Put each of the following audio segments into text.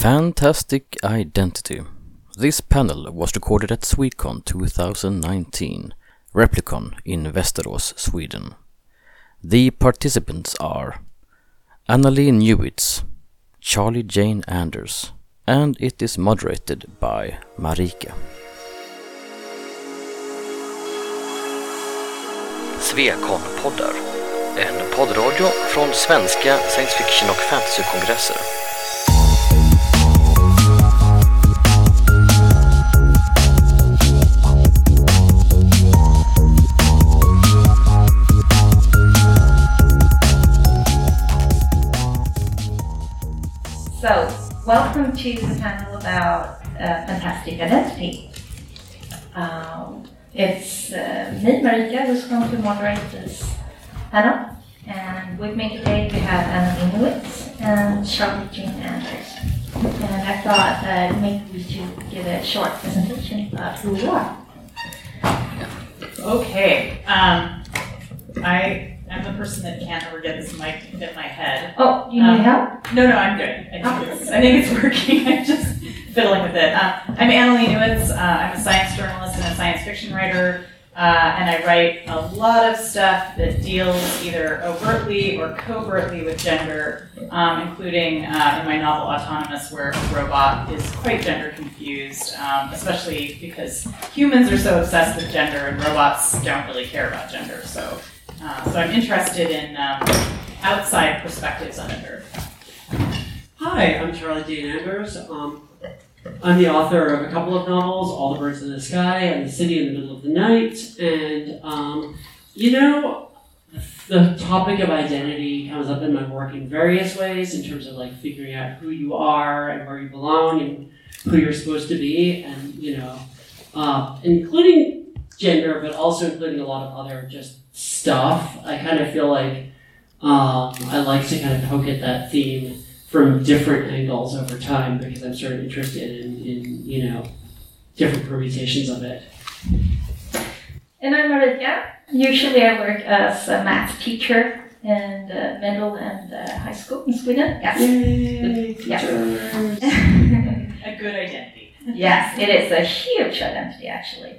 Fantastic Identity. This panel was recorded at Swecon 2019, Replicon in Västerås, Sweden. The participants are Annalee Newitz, Charlie Jane Anders, and it is moderated by Marika. Svekon-poddar. En poddradio från svenska science fiction och fantasykongresser. So, welcome to the panel about uh, fantastic identity. Um, it's uh, me, Marika, who's going to moderate this panel. And with me today we have Annalee Newitz and Charlie Jane Anders. And I thought that maybe we should give a short presentation about who we are. Okay. Um, I am the person that can't ever get this mic to fit my head. Oh, you need Um, help? No, no, I'm good. I think it's, I think it's working. I'm just fiddling with it. Um, I'm Annalee Newitz. Uh, I'm a science journalist and a science fiction writer. Uh, and I write a lot of stuff that deals either overtly or covertly with gender, um, including uh, in my novel Autonomous, where a robot is quite gender confused, um, especially because humans are so obsessed with gender and robots don't really care about gender. So, uh, so I'm interested in um, outside perspectives on gender. Hi, I'm Charlie Jane Anders. Um, I'm the author of a couple of novels, All the Birds in the Sky and The City in the Middle of the Night. And, um, you know, the topic of identity comes up in my work in various ways in terms of like figuring out who you are and where you belong and who you're supposed to be, and, you know, uh, including gender, but also including a lot of other just stuff. I kind of feel like um, I like to kind of poke at that theme from different angles over time because I'm sort of interested in, in you know, different permutations of it. And I'm Marika. Usually I work as a math teacher in uh, middle and uh, high school in Sweden. Yes. Yay, Yeah. teachers. A good identity. yes, it is a huge identity actually.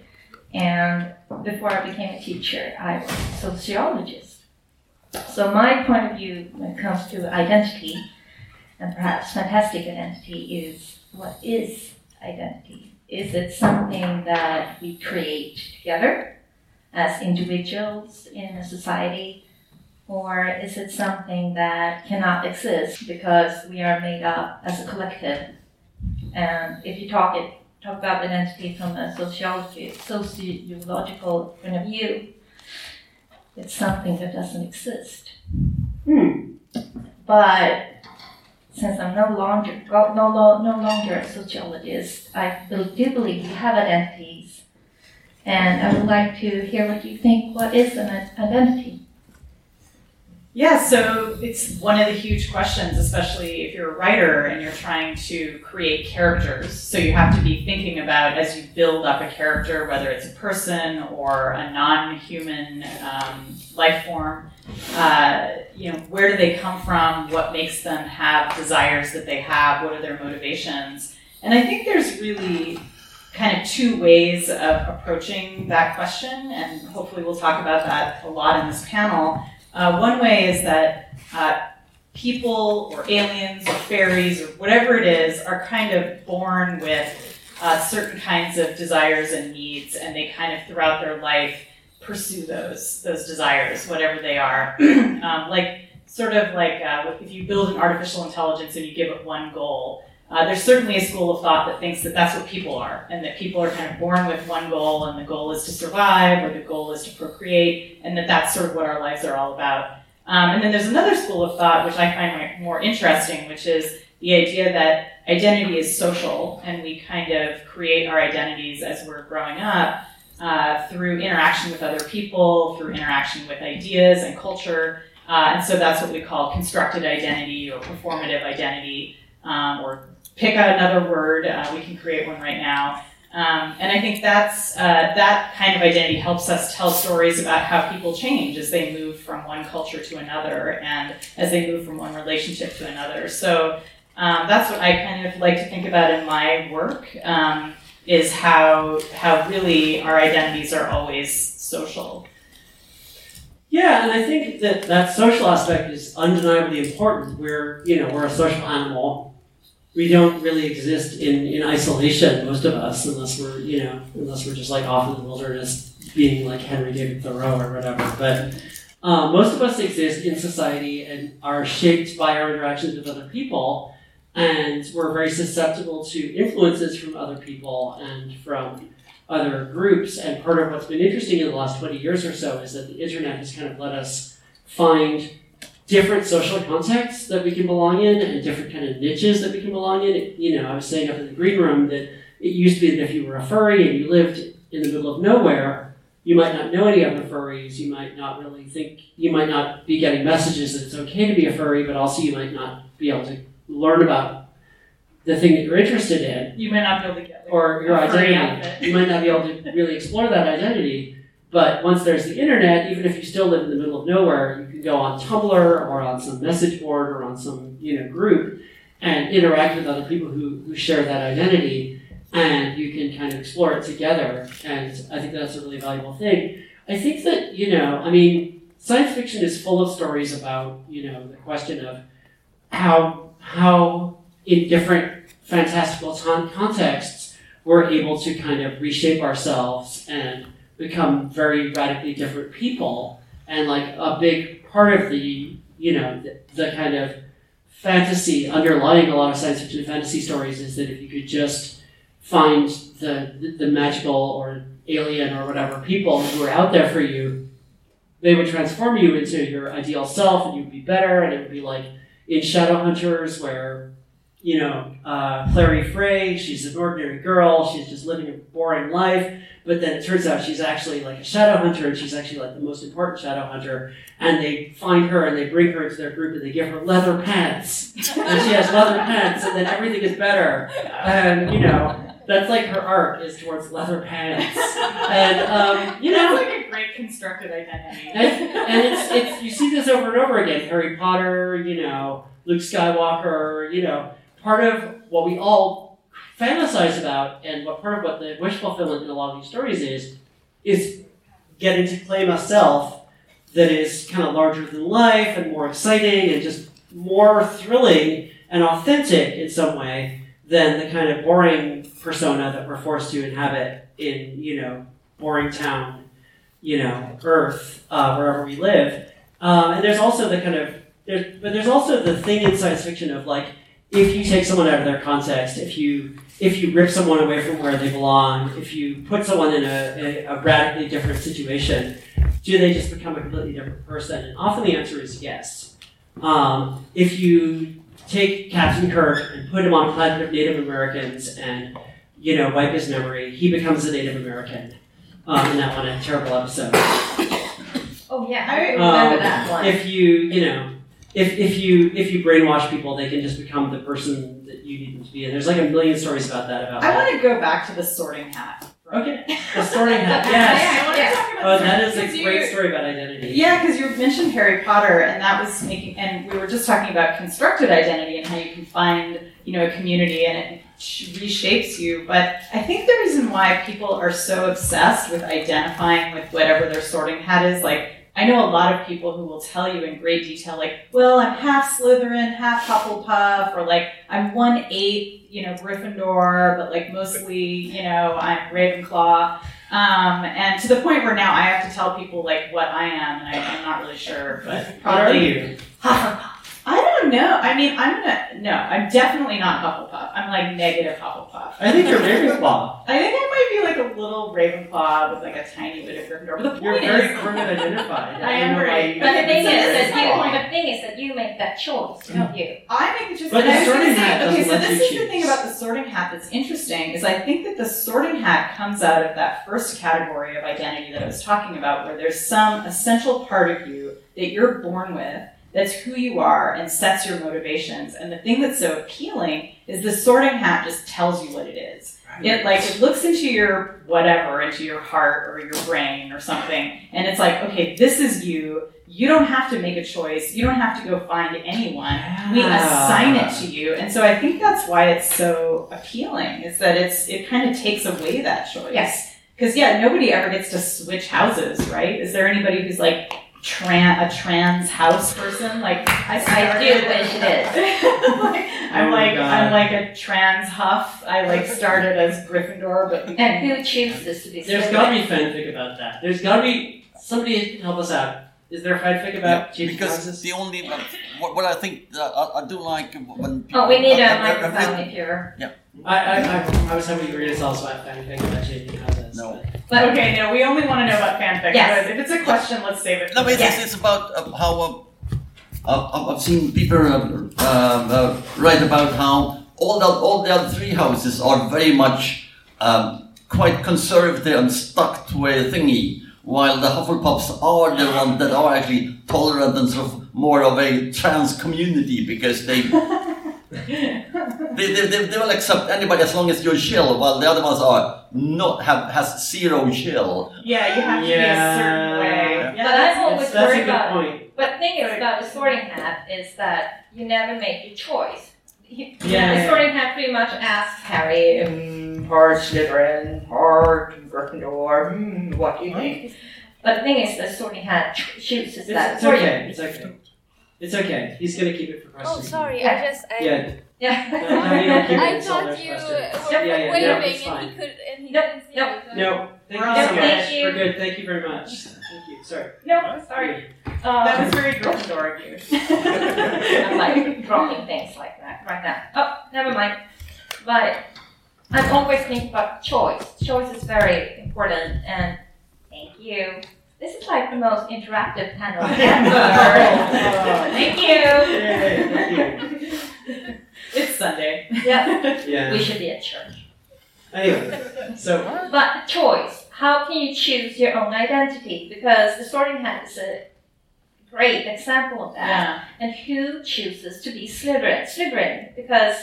And before I became a teacher, I was a sociologist. So my point of view when it comes to identity, and perhaps fantastic identity, is what is identity? Is it something that we create together as individuals in a society? Or is it something that cannot exist because we are made up as a collective and if you talk it talk about identity from a sociology sociological point of view, it's something that doesn't exist. Hmm. But since I'm no longer go- no, no longer a sociologist, I do believe we have identities, and I would like to hear what you think. What is an identity? Yeah, so it's one of the huge questions, especially if you're a writer and you're trying to create characters. So you have to be thinking about as you build up a character, whether it's a person or a non-human um, life form. Uh, you know, where do they come from? What makes them have desires that they have? What are their motivations? And I think there's really kind of two ways of approaching that question, and hopefully we'll talk about that a lot in this panel. Uh, one way is that uh, people or aliens or fairies or whatever it is are kind of born with uh, certain kinds of desires and needs, and they kind of throughout their life pursue those those desires, whatever they are. um, like sort of like uh, if you build an artificial intelligence and you give it one goal. Uh, there's certainly a school of thought that thinks that that's what people are, and that people are kind of born with one goal, and the goal is to survive, or the goal is to procreate, and that that's sort of what our lives are all about. Um, and then there's another school of thought, which I find more interesting, which is the idea that identity is social, and we kind of create our identities as we're growing up uh, through interaction with other people, through interaction with ideas and culture. Uh, and so that's what we call constructed identity or performative identity, um, or pick out another word. Uh, we can create one right now. Um, and I think that's uh, that kind of identity helps us tell stories about how people change as they move from one culture to another, and as they move from one relationship to another. So Um, that's what I kind of like to think about in my work. Um, is how how really our identities are always social. Yeah, and I think that that social aspect is undeniably important. We're, you know, we're a social animal. We don't really exist in, in isolation, most of us, unless we're, you know, unless we're just like off in the wilderness being like Henry David Thoreau or whatever. But um, most of us exist in society and are shaped by our interactions with other people, and we're very susceptible to influences from other people and from other groups. And part of what's been interesting in the last 20 years or so is that the internet has kind of let us find different social contexts that we can belong in and different kind of niches that we can belong in. You know, I was saying up in the green room that it used to be that if you were a furry and you lived in the middle of nowhere, you might not know any other furries. You might not really think, you might not be getting messages that it's okay to be a furry, but also you might not be able to learn about the thing that you're interested in You might not be able to get like, or your identity. You might not be able to really explore that identity. But once there's the internet, even if you still live in the middle of nowhere, you can go on Tumblr or on some message board or on some you know group and interact with other people who, who share that identity and you can kind of explore it together. And I think that's a really valuable thing. I think that, you know, I mean, science fiction is full of stories about, you know, the question of how how in different fantastical contexts we're able to kind of reshape ourselves and become very radically different people. And like a big part of the, you know, the, the kind of fantasy underlying a lot of science fiction and fantasy stories is that if you could just find the, the, magical or alien or whatever people who are out there for you, they would transform you into your ideal self and you'd be better and it would be like in Shadowhunters where you know, uh, Clary Fray, she's an ordinary girl, she's just living a boring life, but then it turns out she's actually like a shadow hunter and she's actually like the most important shadow hunter. And they find her and they bring her into their group and they give her leather pants. and she has leather pants and then everything is better. And, you know, that's like her arc is towards leather pants. And, um, you know, That's like a great constructed identity. and, and it's, it's you see this over and over again. Harry Potter, you know, Luke Skywalker, you know, part of what we all fantasize about, and what part of what the wish fulfillment in a lot of these stories is, is getting to claim a self that is kind of larger than life and more exciting and just more thrilling and authentic in some way than the kind of boring persona that we're forced to inhabit in, you know, boring town, you know, Earth, uh, wherever we live. Um, and there's also the kind of, there's, but there's also the thing in science fiction of like, if you take someone out of their context, if you if you rip someone away from where they belong, if you put someone in a, a, a radically different situation, do they just become a completely different person? And often the answer is yes. Um, if you take Captain Kirk and put him on a planet of Native Americans and you know wipe his memory, he becomes a Native American. Um, and that one a terrible episode. Oh yeah, I remember Um, that one. If you you know if, if you if you brainwash people, they can just become the person you need them to be. And there's like a million stories about that. About I want to go back to the sorting hat. Okay. the sorting hat. Yeah, Yes. I want to Yeah. talk about Oh, that is a great story about identity. Yeah, because you mentioned Harry Potter, and that was making, and we were just talking about constructed identity and how you can find, you know, a community and it reshapes you. But I think the reason why people are so obsessed with identifying with whatever their sorting hat is, like, I know a lot of people who will tell you in great detail, like, well, I'm half Slytherin, half Hufflepuff, or like, I'm one eighth, you know, Gryffindor, but like mostly, you know, I'm Ravenclaw. Um, and to the point where now I have to tell people like what I am, and I, I'm not really sure, but What are probably you? Hufflepuff. I don't know. I mean, I'm gonna no. I'm definitely not Hufflepuff. I'm like negative Hufflepuff. I think you're Ravenclaw. I think I might be like a little Ravenclaw with like a tiny bit of Gryffindor. But the You're point very is, Gryffindor identified. I don't am know very- but the thing So is this is that you, the thing is that you make that choice, don't mm-hmm. you? I make the choice. But the I was gonna sorting say, hat okay, so this you is the thing about the sorting hat that's interesting is I think that the sorting hat comes out of that first category of identity that I was talking about, where there's some essential part of you that you're born with that's who you are and sets your motivations. And the thing that's so appealing is the sorting hat just tells you what it is. It like it looks into your whatever, into your heart or your brain or something, and it's like, okay, this is you. You don't have to make a choice. You don't have to go find anyone. We assign it to you, and so I think that's why it's so appealing. Is that it's it kind of takes away that choice. Yes. Because yeah, nobody ever gets to switch houses, right? Is there anybody who's like tran a trans house person? Like I, I do wish it is. Like, I'm Oh like God. I'm like a trans huff. I like started as Gryffindor, but And who chooses to be There's Slytherin? got to be fanfic about that. There's got to be somebody help us out. Is there fanfic about changing because houses? the only what, what I think uh, I, I do like when people, Oh, we need I- a microphone read- if you're. I, I, I, I was hoping you were going to tell fanfic about changing houses. No. but- But okay, no, we only want to know about fanfic. Yes. But if it's a question, let's save it. No, but it's, Yes. it's about uh, how uh, I've, I've seen people uh, um, uh, write about how all the all the other three houses are very much um, quite conservative and stuck to a thingy, while the Hufflepuffs are the ones that are actually tolerant and sort of more of a trans community because they. They, they, they, they will accept anybody as long as you're chill, while the other ones are not have has zero chill. yeah, you have to be a certain way. Yeah. Yeah, But I'm that's- always That's, that's a worried about point. But the thing is about the sorting hat is that you never make your choice. You- Yeah, the yeah. sorting hat pretty much asks Harry, um, hard Slytherin, hard Gryffindor, hmm, what do you think? But the thing is, the sorting hat ch- chooses that It's, it's okay. It's okay. It's okay. He's going to keep it for questions. Oh, sorry. Yeah. I just I, Yeah. Yeah. No, no, you don't keep it. I thought you questions. were Yeah, yeah, no, waving it's and he could and he Nope, didn't see nope. you. No, thank We're you all so much. Thank you. We're good. Thank you very much. Thank you. Sorry. no, sorry. that Um, was very Gryffindor of you. I'm like dropping things like that right now. Oh, never mind. But I'm always thinking about choice. Choice is very important, and thank you. This is like the most interactive panel ever. thank you. Yay, thank you. it's Sunday. Yeah, Yeah. we should be at church. Anyway, so But choice. How can you choose your own identity? Because the sorting hat is a great example of that. Yeah. And who chooses to be Slytherin? Slytherin, because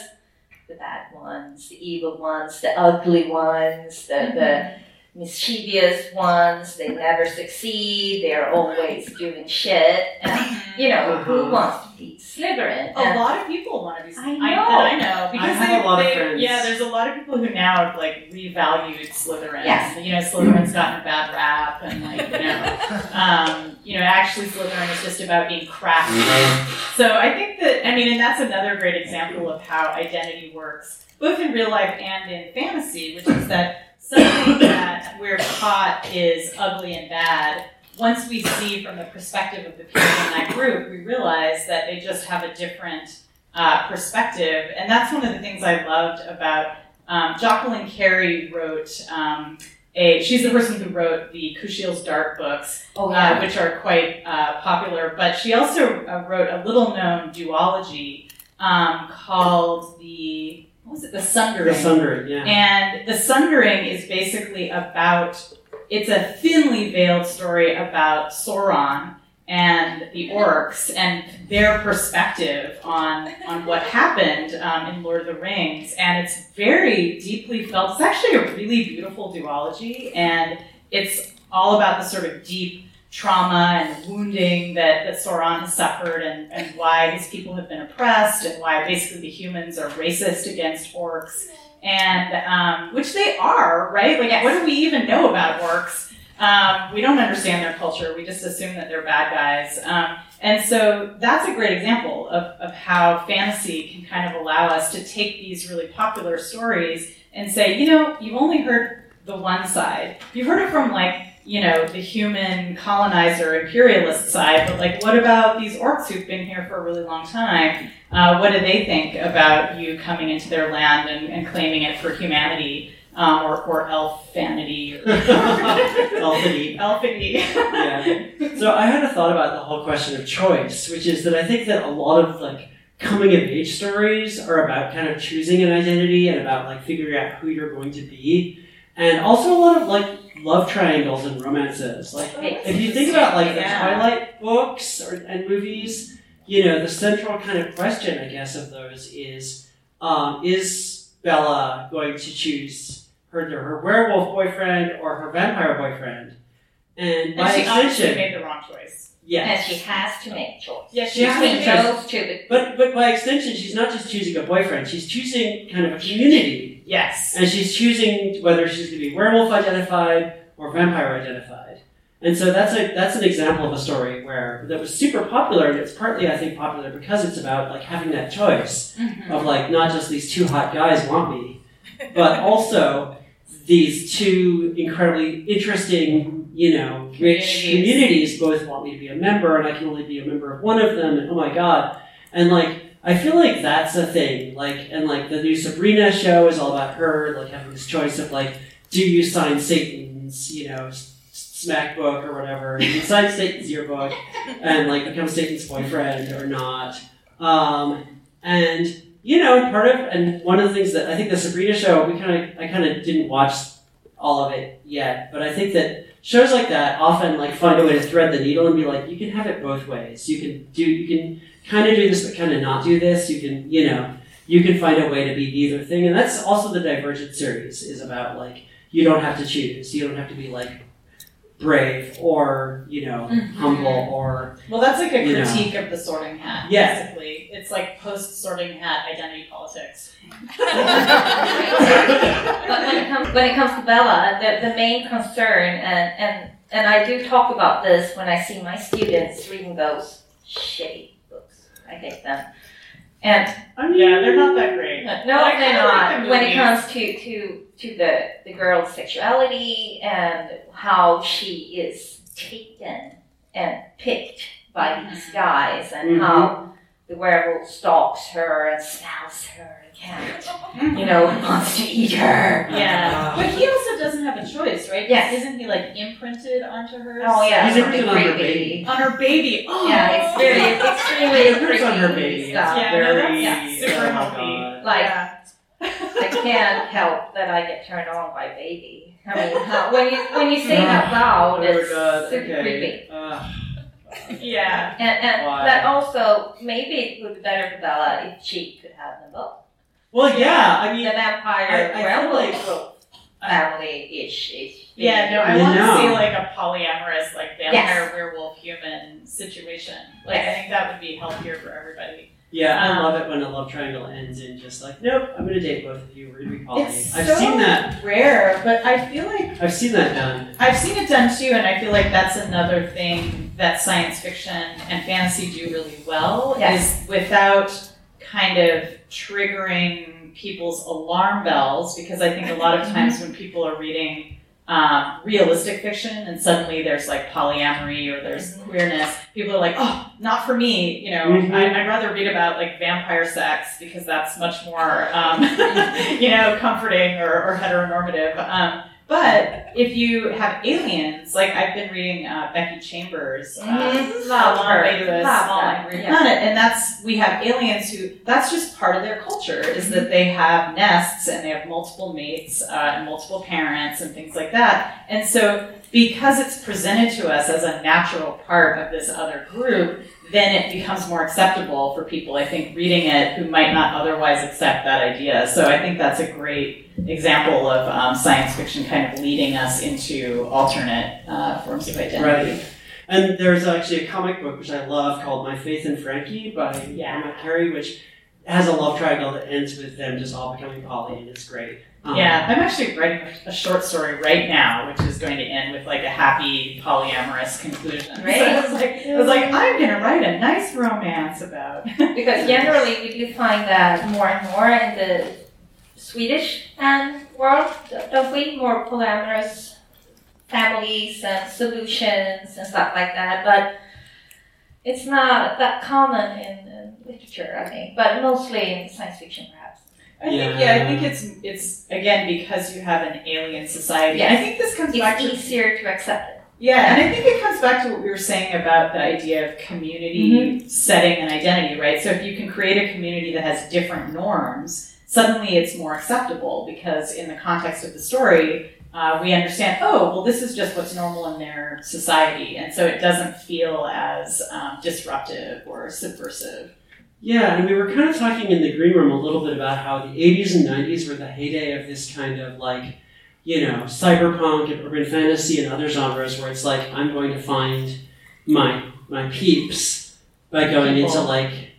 the bad ones, the evil ones, the ugly ones, the, the mm-hmm. Mischievous ones, they never succeed, they're always doing shit. And, you know, who Uh-huh. wants to be Slytherin? A And- lot of people want to be. Slytherin. I know. I know because have they, a lot of they- friends. Yeah, there's a lot of people who now have like revalued Slytherin. Yes. You know, Slytherin's gotten a bad rap, and like you know, um, you know, actually Slytherin is just about being crafty. So I think that I mean, and that's another great example of how identity works, both in real life and in fantasy, which is that something that we're taught is ugly and bad. Once we see from the perspective of the people in that group, we realize that they just have a different uh, perspective, and that's one of the things I loved about um, Jacqueline Carey wrote. Um, a, she's the person who wrote the Kushiel's Dart books, oh, uh, which are quite uh, popular. But she also uh, wrote a little known duology um, called the what was it? The Sundering. the Sundering, yeah. And the Sundering is basically about it's a thinly veiled story about Sauron and the orcs and their perspective on on what happened um, in Lord of the Rings, and it's very deeply felt. It's actually a really beautiful duology, and it's all about the sort of deep trauma and wounding that, that Sauron has suffered and, and why his people have been oppressed and why basically the humans are racist against orcs and um, which they are, right? Like, what do we even know about orcs? Um, we don't understand their culture. We just assume that they're bad guys. Um, and so that's a great example of, of how fantasy can kind of allow us to take these really popular stories and say, you know, you've only heard the one side. You've heard it from like, you know, the human colonizer imperialist side, but like, what about these orcs who've been here for a really long time? Uh, what do they think about you coming into their land and, and claiming it for humanity um, or, or elf vanity or Elfity. elfity? Yeah. So I had a thought about the whole question of choice, which is that I think that a lot of like coming of age stories are about kind of choosing an identity and about like figuring out who you're going to be. And also a lot of like love triangles and romances. Like if you think about like the Yeah. Twilight books or, and movies, you know, the central kind of question, I guess, of those is, um, is Bella going to choose her her werewolf boyfriend or her vampire boyfriend? And by And she extension, made the wrong choice. Yes. And she has to make a choice. Yeah, she She has has to Between to choose. But but by extension, she's not just choosing a boyfriend; she's choosing kind of a community, Yes. and she's choosing whether she's going to be werewolf identified or vampire identified. And so that's a that's an example of a story where that was super popular, and it's partly I think popular because it's about like having that choice Mhm. of like not just these two hot guys want me, but also these two incredibly interesting, you know, rich Communities. both want me to be a member, and I can only be a member of one of them, and oh my god, and like I feel like that's a thing, like and like the new Sabrina show is all about her, like having this choice of like, do you sign Satan's, you know. Smack book or whatever. You sign Satan's yearbook and like become Satan's boyfriend or not. Um, and you know, part of and one of the things that I think the Sabrina show, we kind of I kind of didn't watch all of it yet, but I think that shows like that often like find a way to thread the needle and be like, you can have it both ways. You can do you can kind of do this, but kind of not do this. You can you know you can find a way to be neither thing, and that's also the Divergent series is about like you don't have to choose. You don't have to be like brave or you know Mhm. humble or Well, that's like a You know. critique of the sorting hat. Yeah. Basically, it's like post sorting hat identity politics. But when it comes when it comes to Bella, the, the main concern and, and and I do talk about this when I see my students reading those shitty books. I hate them. And I mean Yeah, they're not that great. no, But I they're kinda like not. the when it comes to to to the the girl's sexuality and how she is taken and picked by these Mhm. guys and Mhm. how the werewolf stalks her and smells her and can't, you know, wants to eat her. Yeah, but he also doesn't have a choice, right? Yes. Isn't he like imprinted onto her? Oh yeah, He's something imprinted on her creepy. baby. On her baby. Oh. Yeah, it's very extremely It creepy on her baby. stuff. Yeah, no, very that's super oh healthy. God. Like Yeah. I can't help that I get turned on by baby. I mean, how, when you when you say that out loud, Oh it's God, super okay. creepy. Ugh. Yeah. And and Why? but also maybe it would be better for Bella if she could have them both. Well, yeah. I mean, The mean, vampire I- I werewolf like- family ish ish. Yeah, no, I I want know. to see like a polyamorous, like vampire, Yes. werewolf, human situation. Like, I think that would be healthier for everybody. yeah. I Um, love it when a love triangle ends in just like, nope, I'm gonna date both of you. We're gonna be poly. It's I've so- seen that. Rare, but I feel like I've seen that done. I've seen it done too, and I feel like that's another thing that science fiction and fantasy do really well Yes. is without kind of triggering people's alarm bells. Because I think a lot of times when people are reading um, realistic fiction and suddenly there's like polyamory or there's Mhm. queerness, people are like, "Oh, not for me." You know, Mhm. I, I'd rather read about like vampire sex because that's much more, um, you know, comforting or, or heteronormative. Um, but if you have aliens, like I've been reading uh, Becky Chambers, uh. Love Long her. To a Love Small that. Angry Yeah. Planet, and that's we have aliens who that's just part of their culture is that they have nests and they have multiple mates uh, and multiple parents and things like that, and so because it's presented to us as a natural part of this other group, then it becomes more acceptable for people, I think, reading it who might not otherwise accept that idea. So I think that's a great example of um, science fiction kind of leading us into alternate uh, forms of identity. Right. And there's actually a comic book which I love called My Faith in Frankie by Yeah. Emma Carey, which has a love triangle that ends with them just all becoming poly, and it's great. Um, Yeah, I'm actually writing a short story right now, which is going to end with like a happy polyamorous conclusion. Great. So I was like, I was like, I'm going to write a nice romance about. Because generally we do find that more and more in the Swedish um, world, don't we? More polyamorous families and solutions and stuff like that. But it's not that common in, in literature, I think, but mostly in science fiction, perhaps. I think Yeah. yeah, I think it's it's again because you have an alien society. And I think this comes back to easier to accept it. Yeah, and I think it comes back to what we were saying about the idea of community setting and identity, right? So if you can create a community that has different norms, suddenly it's more acceptable because in the context of the story, uh, we understand, oh, well, this is just what's normal in their society. And so it doesn't feel as um, disruptive or subversive. Yeah, and we were kind of talking in the green room a little bit about how the 80s and 90s were the heyday of this kind of like, you know, cyberpunk and urban fantasy and other genres where it's like, I'm going to find my my peeps by going People. into like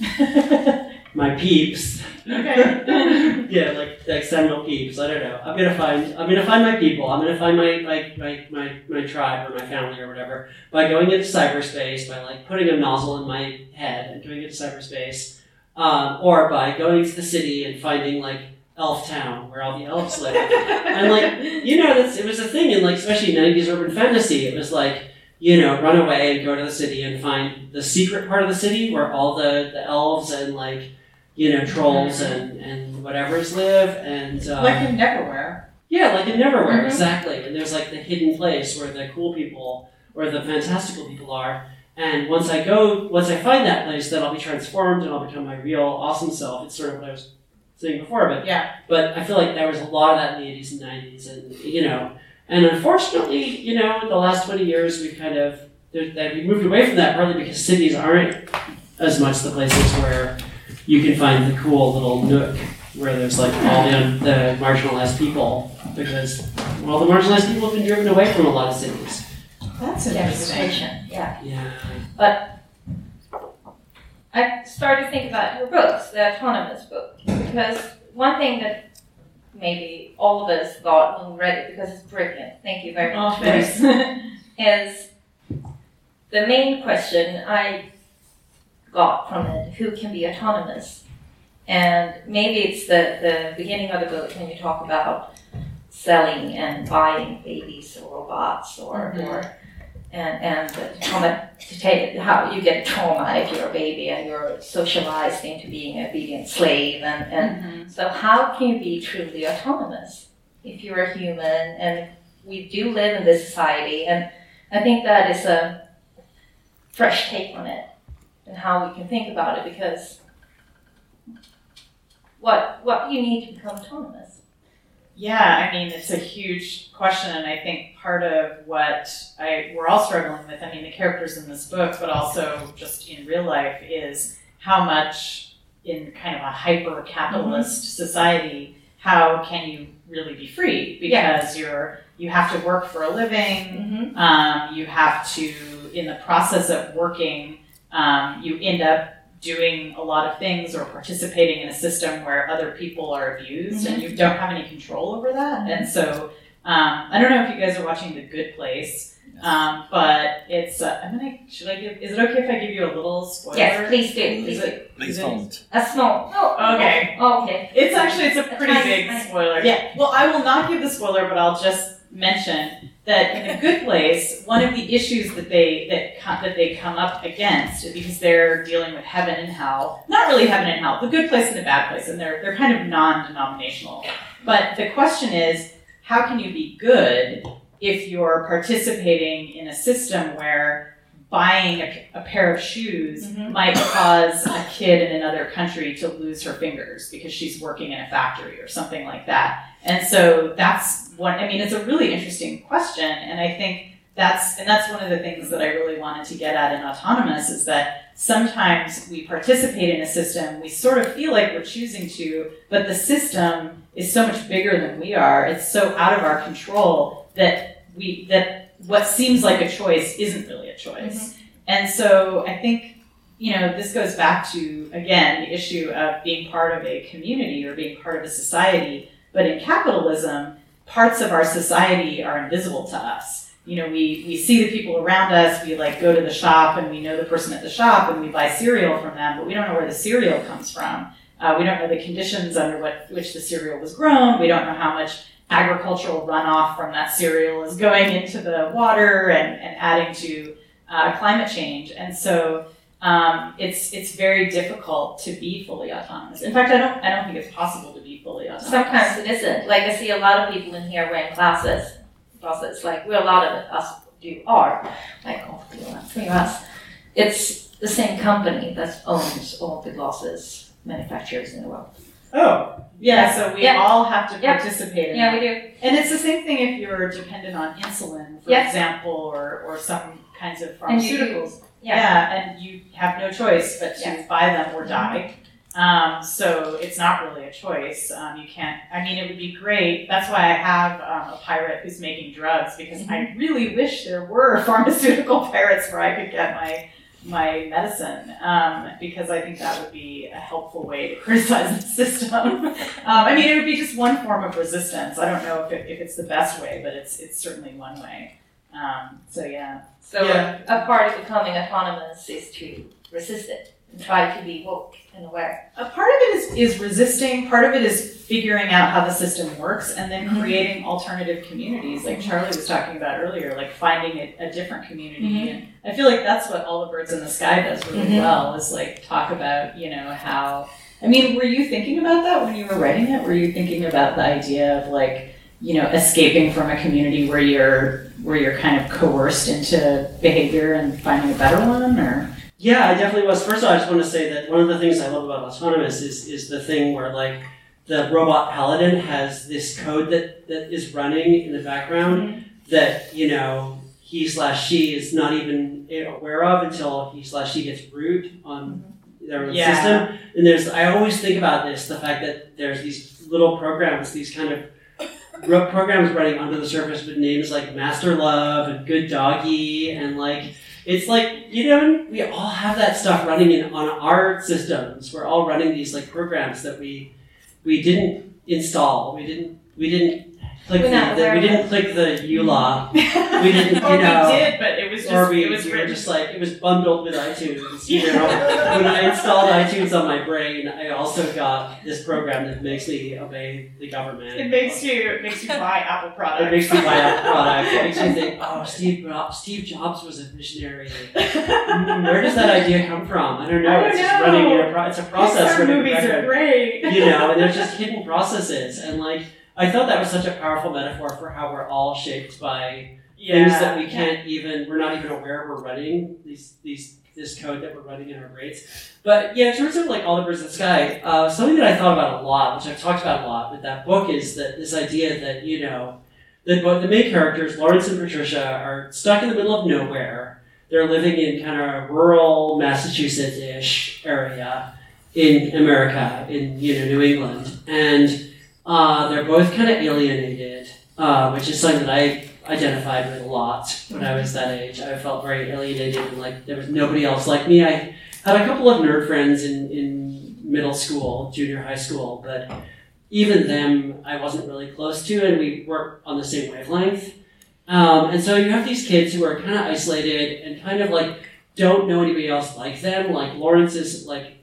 my peeps. Okay. yeah, like like seminal peeps. I don't know. I'm gonna find I'm gonna find my people. I'm gonna find my my, my, my, my tribe or my family or whatever by going into cyberspace, by like putting a nozzle in my head and going into cyberspace, um, or by going to the city and finding like Elf Town where all the elves live. and like you know, that's it was a thing in like especially '90s urban fantasy. It was like you know, run away and go to the city and find the secret part of the city where all the, the elves and like you know trolls and and whatever's live and um, like in Neverwhere. yeah, like in Neverwhere, Mhm. exactly. And there's like the hidden place where the cool people or the fantastical people are. And once I go, once I find that place, then I'll be transformed and I'll become my real awesome self. It's sort of what I was saying before, but Yeah. But I feel like there was a lot of that in the 80s and 90s, and you know, and unfortunately, you know, the last 20 years, we've kind of that we moved away from that partly because cities aren't as much the places where you can find the cool little nook where there's like all the, the marginalized people because well the marginalized people have been driven away from a lot of cities That's interesting. Gentrification, yeah. yeah But I started to think about your books, the autonomous book, because one thing that maybe all of us thought when we read it, because it's brilliant, thank you very Oh, much, thanks. is the main question I got from it, who can be autonomous? And maybe it's the, the beginning of the book when you talk about selling and buying babies or robots or, Mhm. or and, and the trauma to take how you get trauma if you're a baby and you're socialized into being an obedient slave and, and Mhm. so how can you be truly autonomous if you're a human and we do live in this society and I think that is a fresh take on it and how we can think about it because what what do you need to become autonomous? Yeah, I mean, it's a huge question, and I think part of what I we're all struggling with. I mean, the characters in this book, but also just in real life, is how much in kind of a hyper capitalist society, how can you really be free? Because you're you have to work for a living. Mm-hmm. Um, you have to, in the process of working, um, you end up doing a lot of things or participating in a system where other people are abused and you don't have any control over that. And so, um, I don't know if you guys are watching The Good Place, um, but it's, uh, I'm gonna, should I give, is it okay if I give you a little spoiler? Yes, please do. Please it, please don't. A small. No. Okay. Oh, okay. It's actually, it's a pretty Tiny, big tiny. spoiler. Yeah, well, I will not give the spoiler, but I'll just mention that in a good place, one of the issues that they that that they come up against because they're dealing with heaven and hell, not really heaven and hell, the good place and the bad place, and they're they're kind of non-denominational. But the question is, how can you be good if you're participating in a system where buying a, a pair of shoes Mhm. might cause a kid in another country to lose her fingers because she's working in a factory or something like that. And so that's one, I mean, it's a really interesting question. And I think that's, and that's one of the things that I really wanted to get at in Autonomous is that sometimes we participate in a system, we sort of feel like we're choosing to, but the system is so much bigger than we are. It's so out of our control that we, that what seems like a choice isn't really a choice. Mm-hmm. And so I think, you know, this goes back to, again, the issue of being part of a community or being part of a society. But in capitalism, parts of our society are invisible to us. You know, we, we see the people around us, we like go to the shop and we know the person at the shop and we buy cereal from them, but we don't know where the cereal comes from. Uh, we don't know the conditions under what, which the cereal was grown. We don't know how much agricultural runoff from that cereal is going into the water and, and adding to uh, climate change. And so um, it's it's very difficult to be fully autonomous. In fact, I don't I don't think it's possible fully autonomous. Sometimes it isn't. Like I see a lot of people in here wearing glasses. Glasses, like we're a lot of us do are, like all three of us- three of us. It's the same company that owns all the glasses manufacturers in the world. Oh, yeah. So we Yeah. all have to Yeah. participate in Yeah, that. we do. And it's the same thing if you're dependent on insulin, for Yes. example, or, or some kinds of And you- pharmaceuticals. Yeah. and you have no choice but to Yes. buy them or die. Um, so it's not really a choice. Um, you can't. I mean, it would be great. That's why I have um, a pirate who's making drugs because I Mm-hmm. really wish there were pharmaceutical pirates where I could get my my medicine um, because I think that would be a helpful way to criticize the system. um, I mean, it would be just one form of resistance. I don't know if, it, if it's the best way, but it's it's certainly one way. Um, so yeah. So Yeah. a part of becoming autonomous is to resist it try to be woke and aware. A part of it is, is resisting, part of it is figuring out how the system works and then Mhm. creating alternative communities, like Charlie was talking about earlier, like finding a, a different community. Mhm. And I feel like that's what All the Birds in the Sky does really Mhm. well, is like talk about, you know, how. I mean, were you thinking about that when you were writing it? Were you thinking about the idea of like, you know, escaping from a community where you're where you're kind of coerced into behavior and finding a better one or Yeah, I definitely was. First of all, I just want to say that one of the things I love about Autonomous is is the thing where like the robot paladin has this code that, that is running in the background mm-hmm. that, you know, he slash she is not even aware of until he slash she gets root on mm-hmm. their own Yeah. system. And there's I always think about this, the fact that there's these little programs, these kind of programs running under the surface with names like Master Love and Good Doggy and like it's like you know we all have that stuff running in on our systems. We're all running these like programs that we we didn't install. We didn't we didn't click We're the, not the- we aware of didn't click the EULA we didn't, or you know, we did, but it was just or we, it was we were just like it was bundled with iTunes. You know, when I installed iTunes on my brain, I also got this program that makes me obey the government. It makes you it makes you buy Apple products. It makes me buy Apple products. It makes me think, oh, Steve Jobs, Steve Jobs was a visionary. Mm, Where does that idea come from? I don't know. I don't it's just running a pro- it's a process Pixar movies are great. you know, and there's just hidden processes. And like, I thought that was such a powerful metaphor for how we're all shaped by things that we can't even, we're not even aware we're running these, these, this code that we're running in our brains. But yeah, in terms of like all the birds in the sky, uh, something that I thought about a lot, which I've talked about a lot with that book, is that this idea that you know, that both the main characters, Lawrence and Patricia, are stuck in the middle of nowhere. They're living in kind of rural Massachusetts-ish area in America, in you know New England, and uh, they're both kind of alienated, uh, which is something that I identified with a lot when I was that age. I felt very alienated and like there was nobody else like me. I had a couple of nerd friends in, in middle school, junior high school, but even them I wasn't really close to, and we weren't on the same wavelength. Um, and so you have these kids who are kind of isolated and kind of like don't know anybody else like them. Like Lawrence is like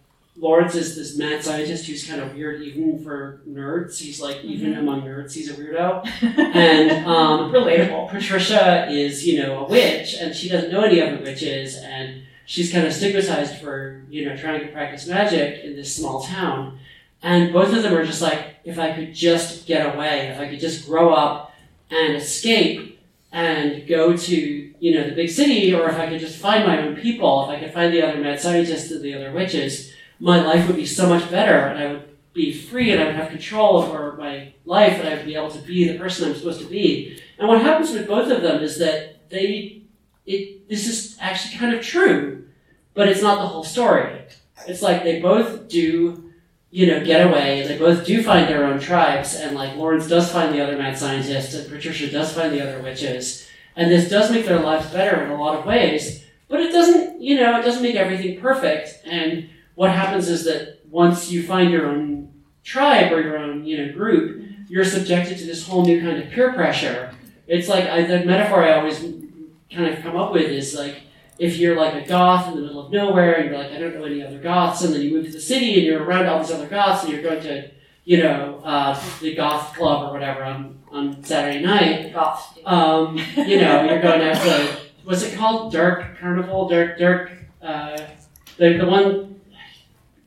Lawrence is this mad scientist who's kind of weird even for nerds. He's like even among nerds, he's a weirdo. And um, Relatable. Patricia is, you know, a witch, and she doesn't know any other witches, and she's kind of stigmatized for, you know, trying to practice magic in this small town. And both of them are just like, if I could just get away, if I could just grow up and escape and go to, you know, the big city, or if I could just find my own people, if I could find the other mad scientists and the other witches, my life would be so much better, and I would be free, and I would have control over my life, and I would be able to be the person I'm supposed to be. And what happens with both of them is that they, it, this is actually kind of true, but it's not the whole story. It's like they both do, you know, get away. and They both do find their own tribes, and like Lawrence does find the other mad scientist, and Patricia does find the other witches, and this does make their lives better in a lot of ways. But it doesn't, you know, it doesn't make everything perfect. And what happens is that once you find your own tribe or your own, you know, group, you're subjected to this whole new kind of peer pressure. It's like I, the metaphor I always kind of come up with is like if you're like a goth in the middle of nowhere and you're like I don't know any other goths, and then you move to the city and you're around all these other goths and you're going to you know uh, the goth club or whatever on on Saturday night. Goths. Um, you know you're going to have to what's it called Dark Carnival Dark Dark uh, the the one.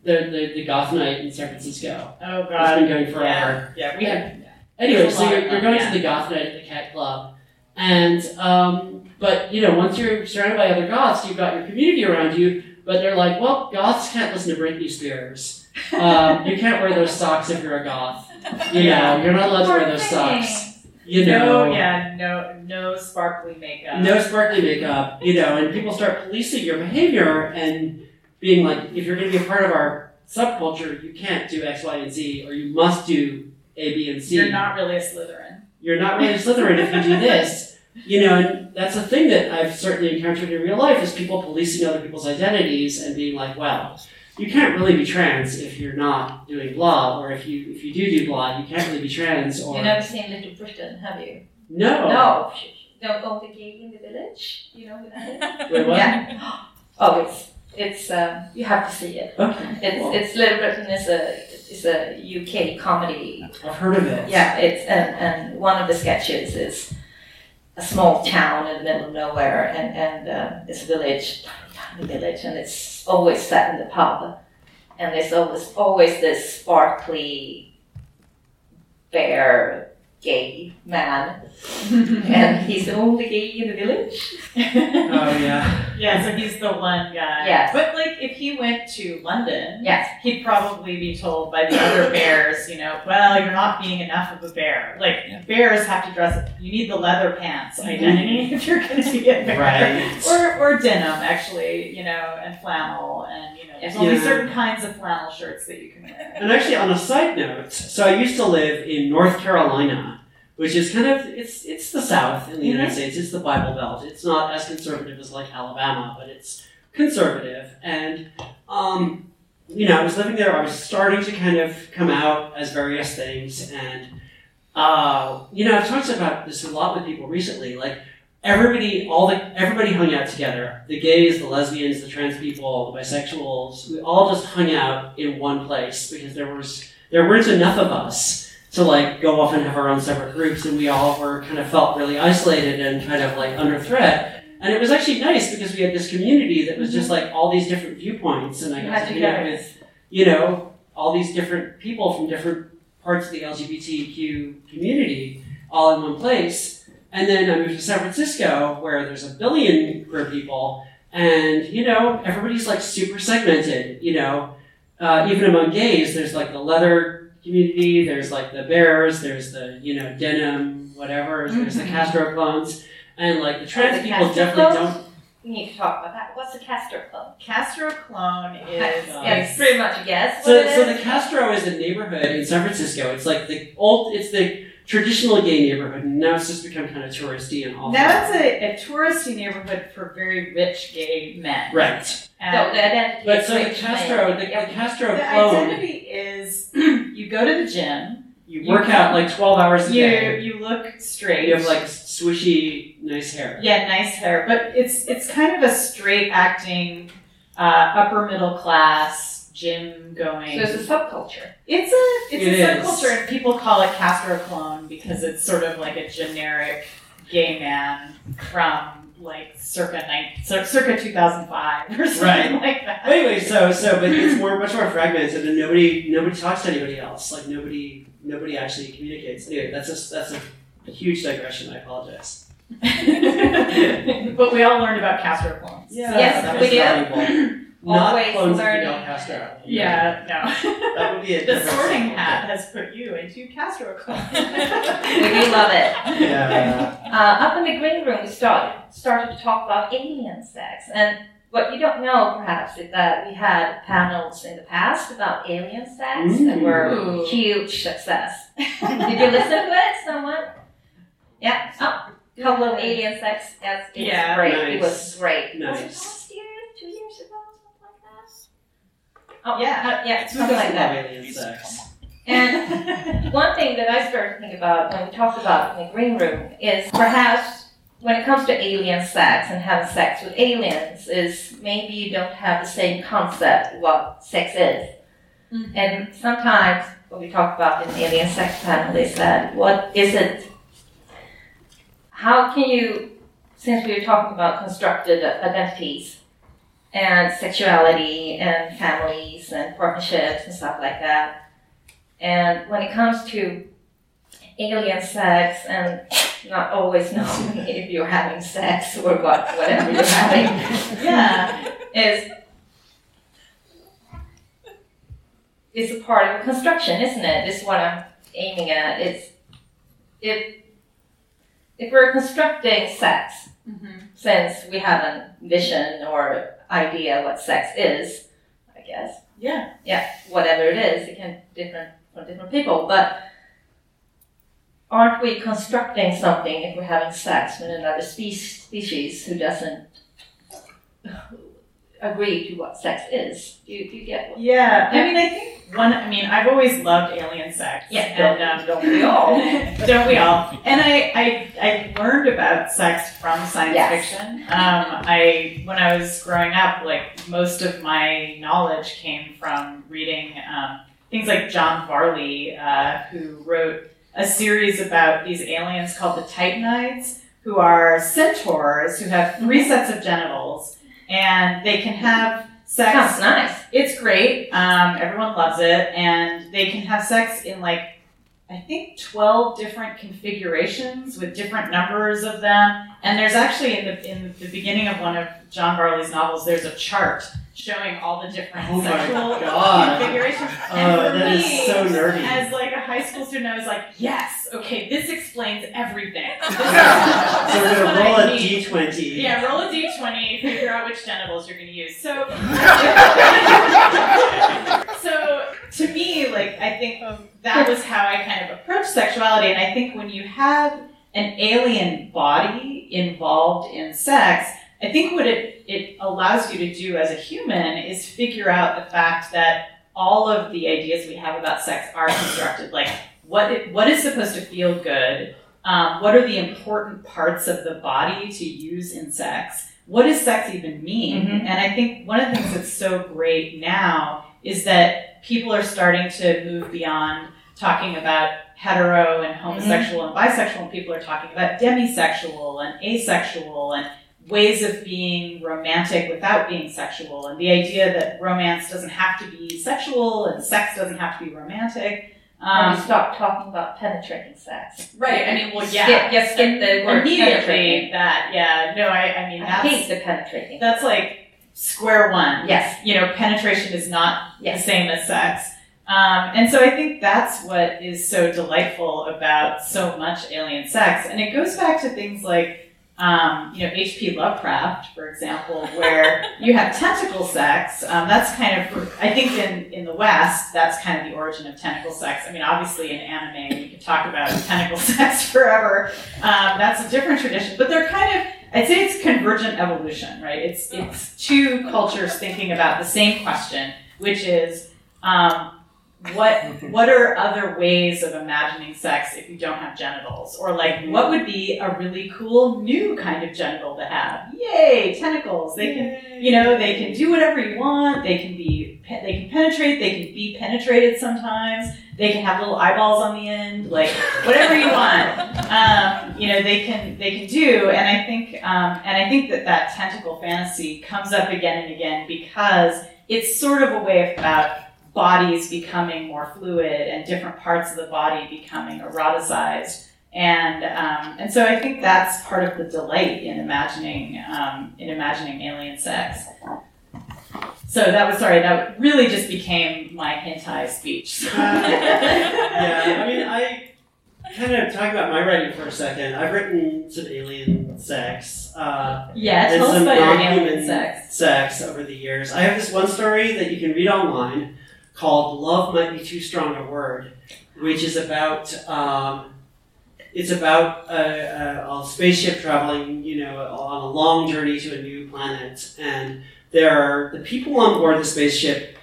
The, the, the goth night in San Francisco. Oh It's god. been going forever. Yeah, yeah we had Anyway, so you're, you're going yeah. to the goth night at the cat club, and um, but you know once you're surrounded by other goths, you've got your community around you. But they're like, well, goths can't listen to Britney Spears, Um, you can't wear those socks if you're a goth. You know, you're not allowed to wear those socks. You know, no, know, yeah, no, no sparkly makeup. no sparkly makeup. You know, and people start policing your behavior and being like, if you're going to be a part of our subculture, you can't do X, Y, and Z, or you must do A, B, and C. You're not really a Slytherin. You're not really a Slytherin if you do this. You know, and that's a thing that I've certainly encountered in real life is people policing other people's identities and being like, well, you can't really be trans if you're not doing blah, or if you if you do do blah, you can't really be trans, or You've never seen Little Britain, have you? no. No. Don't go the gay in the village. You know that? Wait, what? Yeah. Oh, it's it's um, you have to see it. Okay. It's Well, it's Little Britain is a is a UK comedy. I've heard of it. Yeah, it's and and one of the sketches is a small town in the middle of nowhere, and and uh, this village, tiny, tiny village, and it's always set in the pub, and there's always always this sparkly, fair, gay man, and he's the only gay in the village. Oh yeah. yeah, so he's the one guy. Yes. But like, if he went to London, Yes. he'd probably be told by the other bears, you know, well, you're not being enough of a bear. Like, Yeah. bears have to dress. Up. You need the leather pants mm-hmm. identity if you're going to be a bear. Right. Or, or denim, actually, you know, and flannel, and you know, there's only Yeah. certain kinds of flannel shirts that you can wear. And actually, on a side note, so I used to live in North Carolina, which is kind of it's it's the South in the United States. It's the Bible Belt. It's not as conservative as like Alabama, but it's conservative. And um, you know, I was living there. I was starting to kind of come out as various things, and uh, you know, I've talked about this a lot with people recently. Like everybody, all the everybody hung out together. The gays, the lesbians, the trans people, the bisexuals. We all just hung out in one place because there was there weren't enough of us to like go off and have our own separate groups, and we all were kind of felt really isolated and kind of like under threat. And it was actually nice because we had this community that was just like all these different viewpoints, and I got to hang with you know all these different people from different parts of the LGBTQ community all in one place. And then I moved to San Francisco where there's a billion queer people, and you know everybody's like super segmented. You know, uh, even among gays, there's like the leather community, there's like the bears, there's the you know denim, whatever, there's the Mhm. Castro clones, and like the trans the people definitely clones? don't. We need to talk about that. What's a Castro club? Castro clone is Uh, yeah, it's pretty much a guess. So, what it so is. the Castro is a neighborhood in San Francisco. It's like the old, it's the traditional gay neighborhood, and now it's just become kind of touristy and awful. Now it's a, a touristy neighborhood for very rich gay men. right. no, And the identity. But is so the rich Castro, the, Yep. the Castro the clone, identity is you go to the gym, you you- work out like twelve hours a you day. you look straight. You have like swishy, nice hair. yeah, nice hair, but it's it's kind of a straight acting, uh, upper middle class gym going. So it's a subculture. It's a it's It a is. subculture, and people call it Castro clone because it's sort of like a generic gay man from like circa nine, cir- circa two thousand five or something Right. like that. But anyway, so so but it's more much more fragmented, and nobody nobody talks to anybody else. Like nobody nobody actually communicates. Anyway, that's a that's a huge digression. I apologize. but we all learned about Castro clones. Yes, that we was did. Valuable. Not Always clones of learning. Fidel Castro. Yeah, no. That would be a the different sorting subject. hat has put you into Castro clone. We do love it. Yeah. Uh, up in the green room, we started started to talk about alien sex, and what you don't know perhaps is that we had panels in the past about alien sex that were Ooh. huge success. Did you listen to it, someone? Yeah. Oh, couple of alien sex. Yes, it Yeah, was great. It was nice. great. Nice. last year? Two years ago? Something like that. Oh Yeah. uh, yeah, something like that. alien sex? And one thing that I started to think about when we talked about in the green room is perhaps when it comes to alien sex and having sex with aliens is maybe you don't have the same concept of what sex is. Mhm. And sometimes what we talked about in the alien sex panel is that what is it? How can you, since we were talking about constructed identities and sexuality and families and partnerships and stuff like that, and when it comes to alien sex and not always knowing if you're having sex or what whatever you're having, yeah. is is a part of a construction, isn't it? This is what I'm aiming at. It's if if we're constructing sex, mm-hmm. since we have a vision or idea what sex is, I guess. Yeah. Yeah, whatever it is, it can different for different people. But aren't we constructing something if we're having sex with another species who doesn't agree to what sex is? Do you, do you get what? Yeah, I mean, I think one. I mean, I've always loved alien sex. Yeah, and um, don't we all? don't we all? And I, I, I learned about sex from science Yes. fiction. Um, I, when I was growing up, like most of my knowledge came from reading um, things like John Varley, uh, who wrote a series about these aliens called the Titanides, who are centaurs who have 3 Mm-hmm. sets of genitals, and they can have sex. Sounds nice. It's great. Um, everyone loves it, and they can have sex in like I think twelve different configurations with different numbers of them. And there's actually in the in the beginning of one of John Varley's novels, there's a chart showing all the different Oh sexual God. configurations. Oh, and for oh, that is me, so nerdy. as like a high school student, I was like, yes, okay, this explains everything. This is- So we're gonna roll I a need. d20. Yeah, roll a d20, figure out which genitals you're going to use. So, so to me, like I think that was how I kind of approached sexuality, and I think when you have an alien body involved in sex, I think what it it allows you to do as a human is figure out the fact that all of the ideas we have about sex are constructed. Like what it, what is supposed to feel good um, what are the important parts of the body to use in sex? What does sex even mean? Mhm. And I think one of the things that's so great now is that people are starting to move beyond talking about hetero and homosexual and bisexual, and people are talking about demisexual and asexual and ways of being romantic without being sexual, and the idea that romance doesn't have to be sexual and sex doesn't have to be romantic. Um, stop talking about penetrating sex. right. I mean, well, yeah. Skip, just skip the word Immediately that, yeah. No, I, I mean I that's hate the penetrating. that's like square one. Yes. You know, penetration is not Yes. the same as sex. Um, and so I think that's what is so delightful about so much alien sex. And it goes back to things like, um, you know, H.P. Lovecraft, for example, where you have tentacle sex. Um, that's kind of, I think in, in the West, that's kind of the origin of tentacle sex. I mean, obviously in anime, you could talk about tentacle sex forever. Um, that's a different tradition, but they're kind of, I'd say it's convergent evolution, right? It's, it's two cultures thinking about the same question, which is, um, what what are other ways of imagining sex if you don't have genitals? Or like what would be a really cool new kind of genital to have? Yay tentacles. They can you know they can do whatever you want. They can be they can penetrate. They can be penetrated sometimes. They can have little eyeballs on the end. Like whatever you want. Um, you know they can they can do. And i think um, and i think that that tentacle fantasy comes up again and again because it's sort of a way of about bodies becoming more fluid and different parts of the body becoming eroticized. And um, and so I think that's part of the delight in imagining um, in imagining alien sex. So that was sorry. That really just became my hentai speech. yeah, I mean, I kind of talk about my writing for a second. I've written some alien sex. Uh, yeah. Tell us some about your alien sex. sex over the years. I have this one story that you can read online called "Love Might Be Too Strong a Word," which is about um, it's about a, a, a spaceship traveling, you know, on a long journey to a new planet, and there are the people on board the spaceship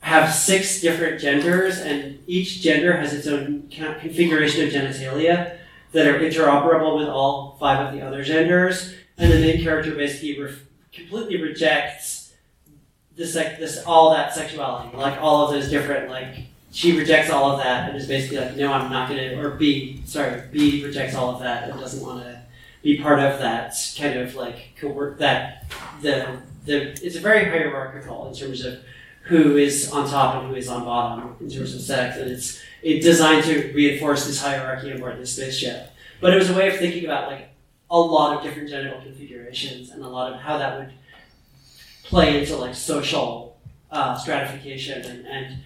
have six different genders, and each gender has its own configuration of genitalia that are interoperable with all five of the other genders. And the main character basically completely rejects the sec- this all that sexuality, like all of those different like she rejects all of that and is basically like, no, I'm not gonna. Or B, sorry, B rejects all of that and doesn't want to be part of that kind of like coerc that the the it's a very hierarchical in terms of who is on top and who is on bottom in terms of sex, and it's it's designed to reinforce this hierarchy aboard the spaceship. But it was a way of thinking about like a lot of different genital configurations and a lot of how that would play into like social uh, stratification and, and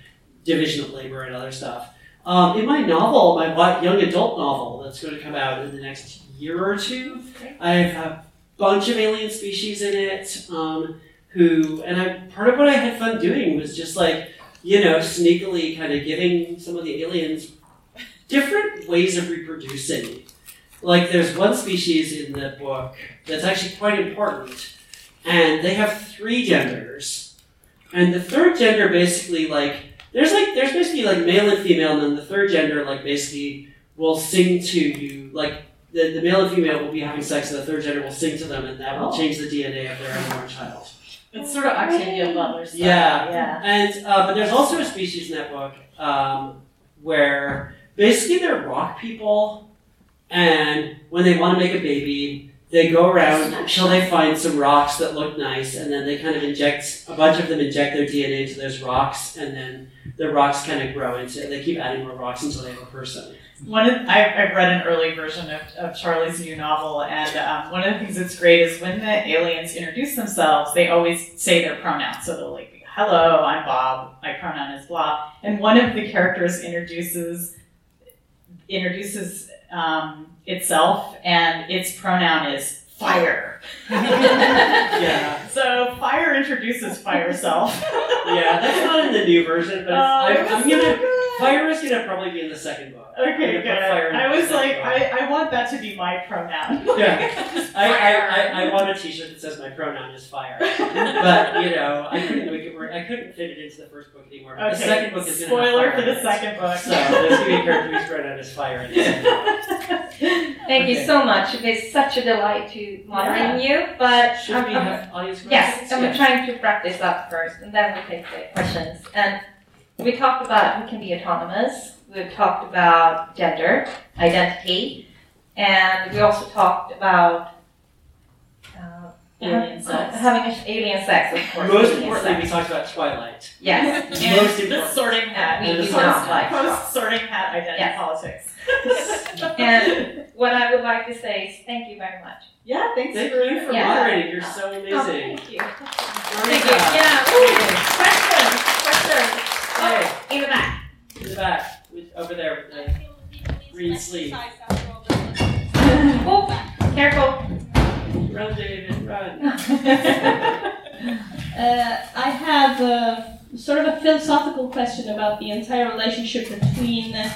division of labor and other stuff. Um, in my novel, my young adult novel that's going to come out in the next year or two, I have a bunch of alien species in it. Um, who and I part of what I had fun doing was just like you know sneakily kind of giving some of the aliens different ways of reproducing. Like there's one species in the book that's actually quite important, and they have three genders, and the third gender basically like there's like there's basically like male and female, and then the third gender like basically will sing to you like the, the male and female will be having sex, and the third gender will sing to them, and that will Oh. change the DNA of their unborn child. It's sort of Octavia Butler style. Yeah. Yeah. And uh, but there's also a species in that book um, where basically they're rock people, and when they want to make a baby, they go around until they find some rocks that look nice, and then they kind of inject a bunch of them inject their DNA into those rocks, and then the rocks kind of grow into. They keep adding more rocks until they have a person. One of, I, I've read an early version of, of Charlie's new novel, and um, one of the things that's great is when the aliens introduce themselves, they always say their pronouns. So they'll like, "Hello, I'm Bob. My pronoun is blah." And one of the characters introduces introduces um, itself, and its pronoun is fire. Yeah. So fire introduces fire self. Yeah, that's not in the new version, but it's, Oh, I'm, I'm so gonna. good. Fire is gonna probably be in the second book. I'm Okay, good. put fire in I was like. I, I want that to be my pronoun. Yeah. I, I, I, I want a T-shirt that says my pronoun is fire, but you know I couldn't make it work. I couldn't fit it into the first book anymore. But Okay. The second book is gonna Spoiler for the it. second book. So there's gonna be a character whose pronoun is fire in the second book. Thank you so much. It's such a delight to moderate you, but Should I'm- we I'm- have audience questions? Yes, and we're trying to wrap this up first, and then we'll take the questions. And we talked about we can be autonomous. We've talked about gender, identity, and we also talked about uh, Alien sex. having a- alien sex, of course. Most alien importantly, we talked about Twilight. yes. Most And the important. sorting hat. We do Post- not like Post sorting hat identity Yes. politics. And what I would like to say is thank you very much. yeah, thanks Thank for you for Yeah. moderating. You're so Oh, amazing. thank you. Thank Thank you. Yeah. Ooh, questions. Questions. Hey, Oh, in the back. in the back, with- over there. with the- Green sleeve. Oh, careful. Run, David, run. Uh, I have a, sort of a philosophical question about the entire relationship between uh,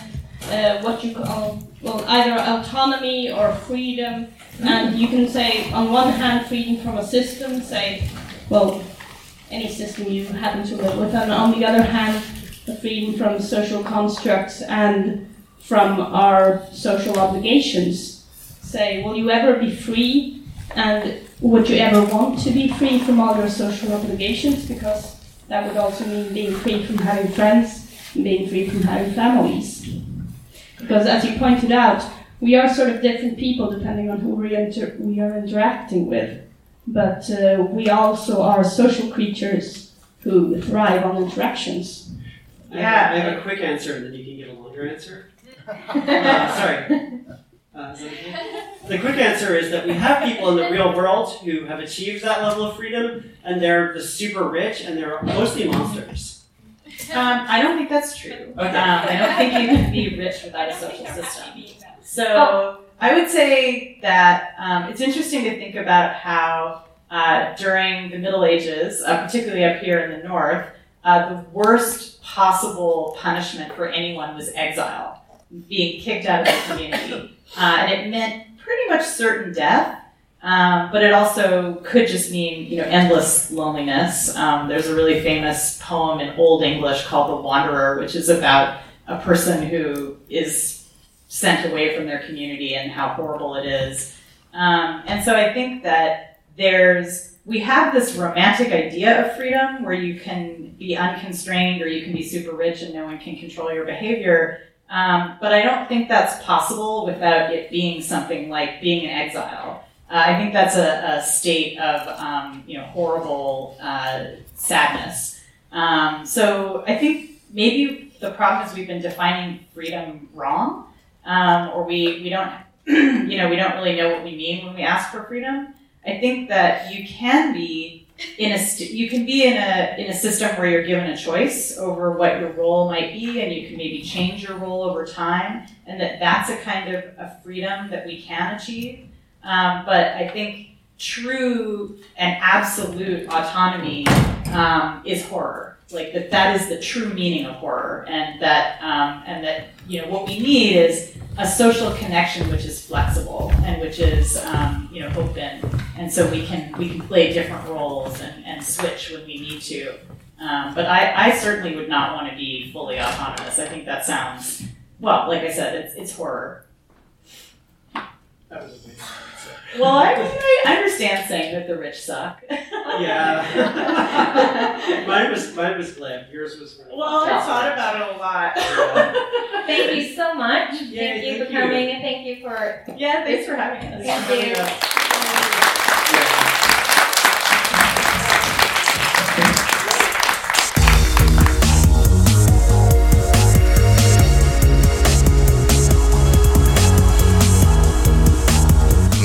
uh, what you call well either autonomy or freedom, and you can say on one hand freedom from a system, say well any system you happen to live with, and on the other hand freedom from social constructs and from our social obligations. Say, will you ever be free and would you ever want to be free from all your social obligations? Because that would also mean being free from having friends and being free from having families. Because as you pointed out, we are sort of different people depending on who we, inter- we are interacting with. But uh, we also are social creatures who thrive on interactions. I have, Yeah. I have a quick answer, and then you can get a longer answer. Uh, sorry. Uh, is that okay? The quick answer is that we have people in the real world who have achieved that level of freedom, and they're the super rich, and they're mostly monsters. Um, I don't think that's true. Okay. Um, I don't think you can be rich without a social system. So Oh. I would say that um, it's interesting to think about how uh, during the Middle Ages, uh, particularly up here in the north, uh, the worst possible punishment for anyone was exile, being kicked out of the community. Uh, and it meant pretty much certain death. Um, but it also could just mean, you know, endless loneliness. Um, there's a really famous poem in Old English called "The Wanderer," which is about a person who is sent away from their community and how horrible it is. Um, and so I think that there's we have this romantic idea of freedom where you can be unconstrained or you can be super rich and no one can control your behavior. Um, but I don't think that's possible without it being something like being in exile. Uh, I think that's a, a state of um, you know horrible uh, sadness. Um, so I think maybe the problem is we've been defining freedom wrong, um, or we we don't you know we don't really know what we mean when we ask for freedom. I think that you can be in a st- you can be in a in a system where you're given a choice over what your role might be, and you can maybe change your role over time, and that that's a kind of a freedom that we can achieve. Um, but I think true and absolute autonomy um, is horror. Like that, that is the true meaning of horror, and that um, and that you know what we need is a social connection which is flexible and which is um, you know open, and so we can we can play different roles and, and switch when we need to. Um, but I, I certainly would not want to be fully autonomous. I think that sounds well, like I said, it's it's horror. That was amazing. Well, I, mean, I understand saying that the rich suck. Yeah. mine was mine was glib. Yours was really well, I thought about it a lot. Yeah. Thank you so much. Yeah, thank you thank for you. coming and thank you for Yeah, thanks for having us. Thank you.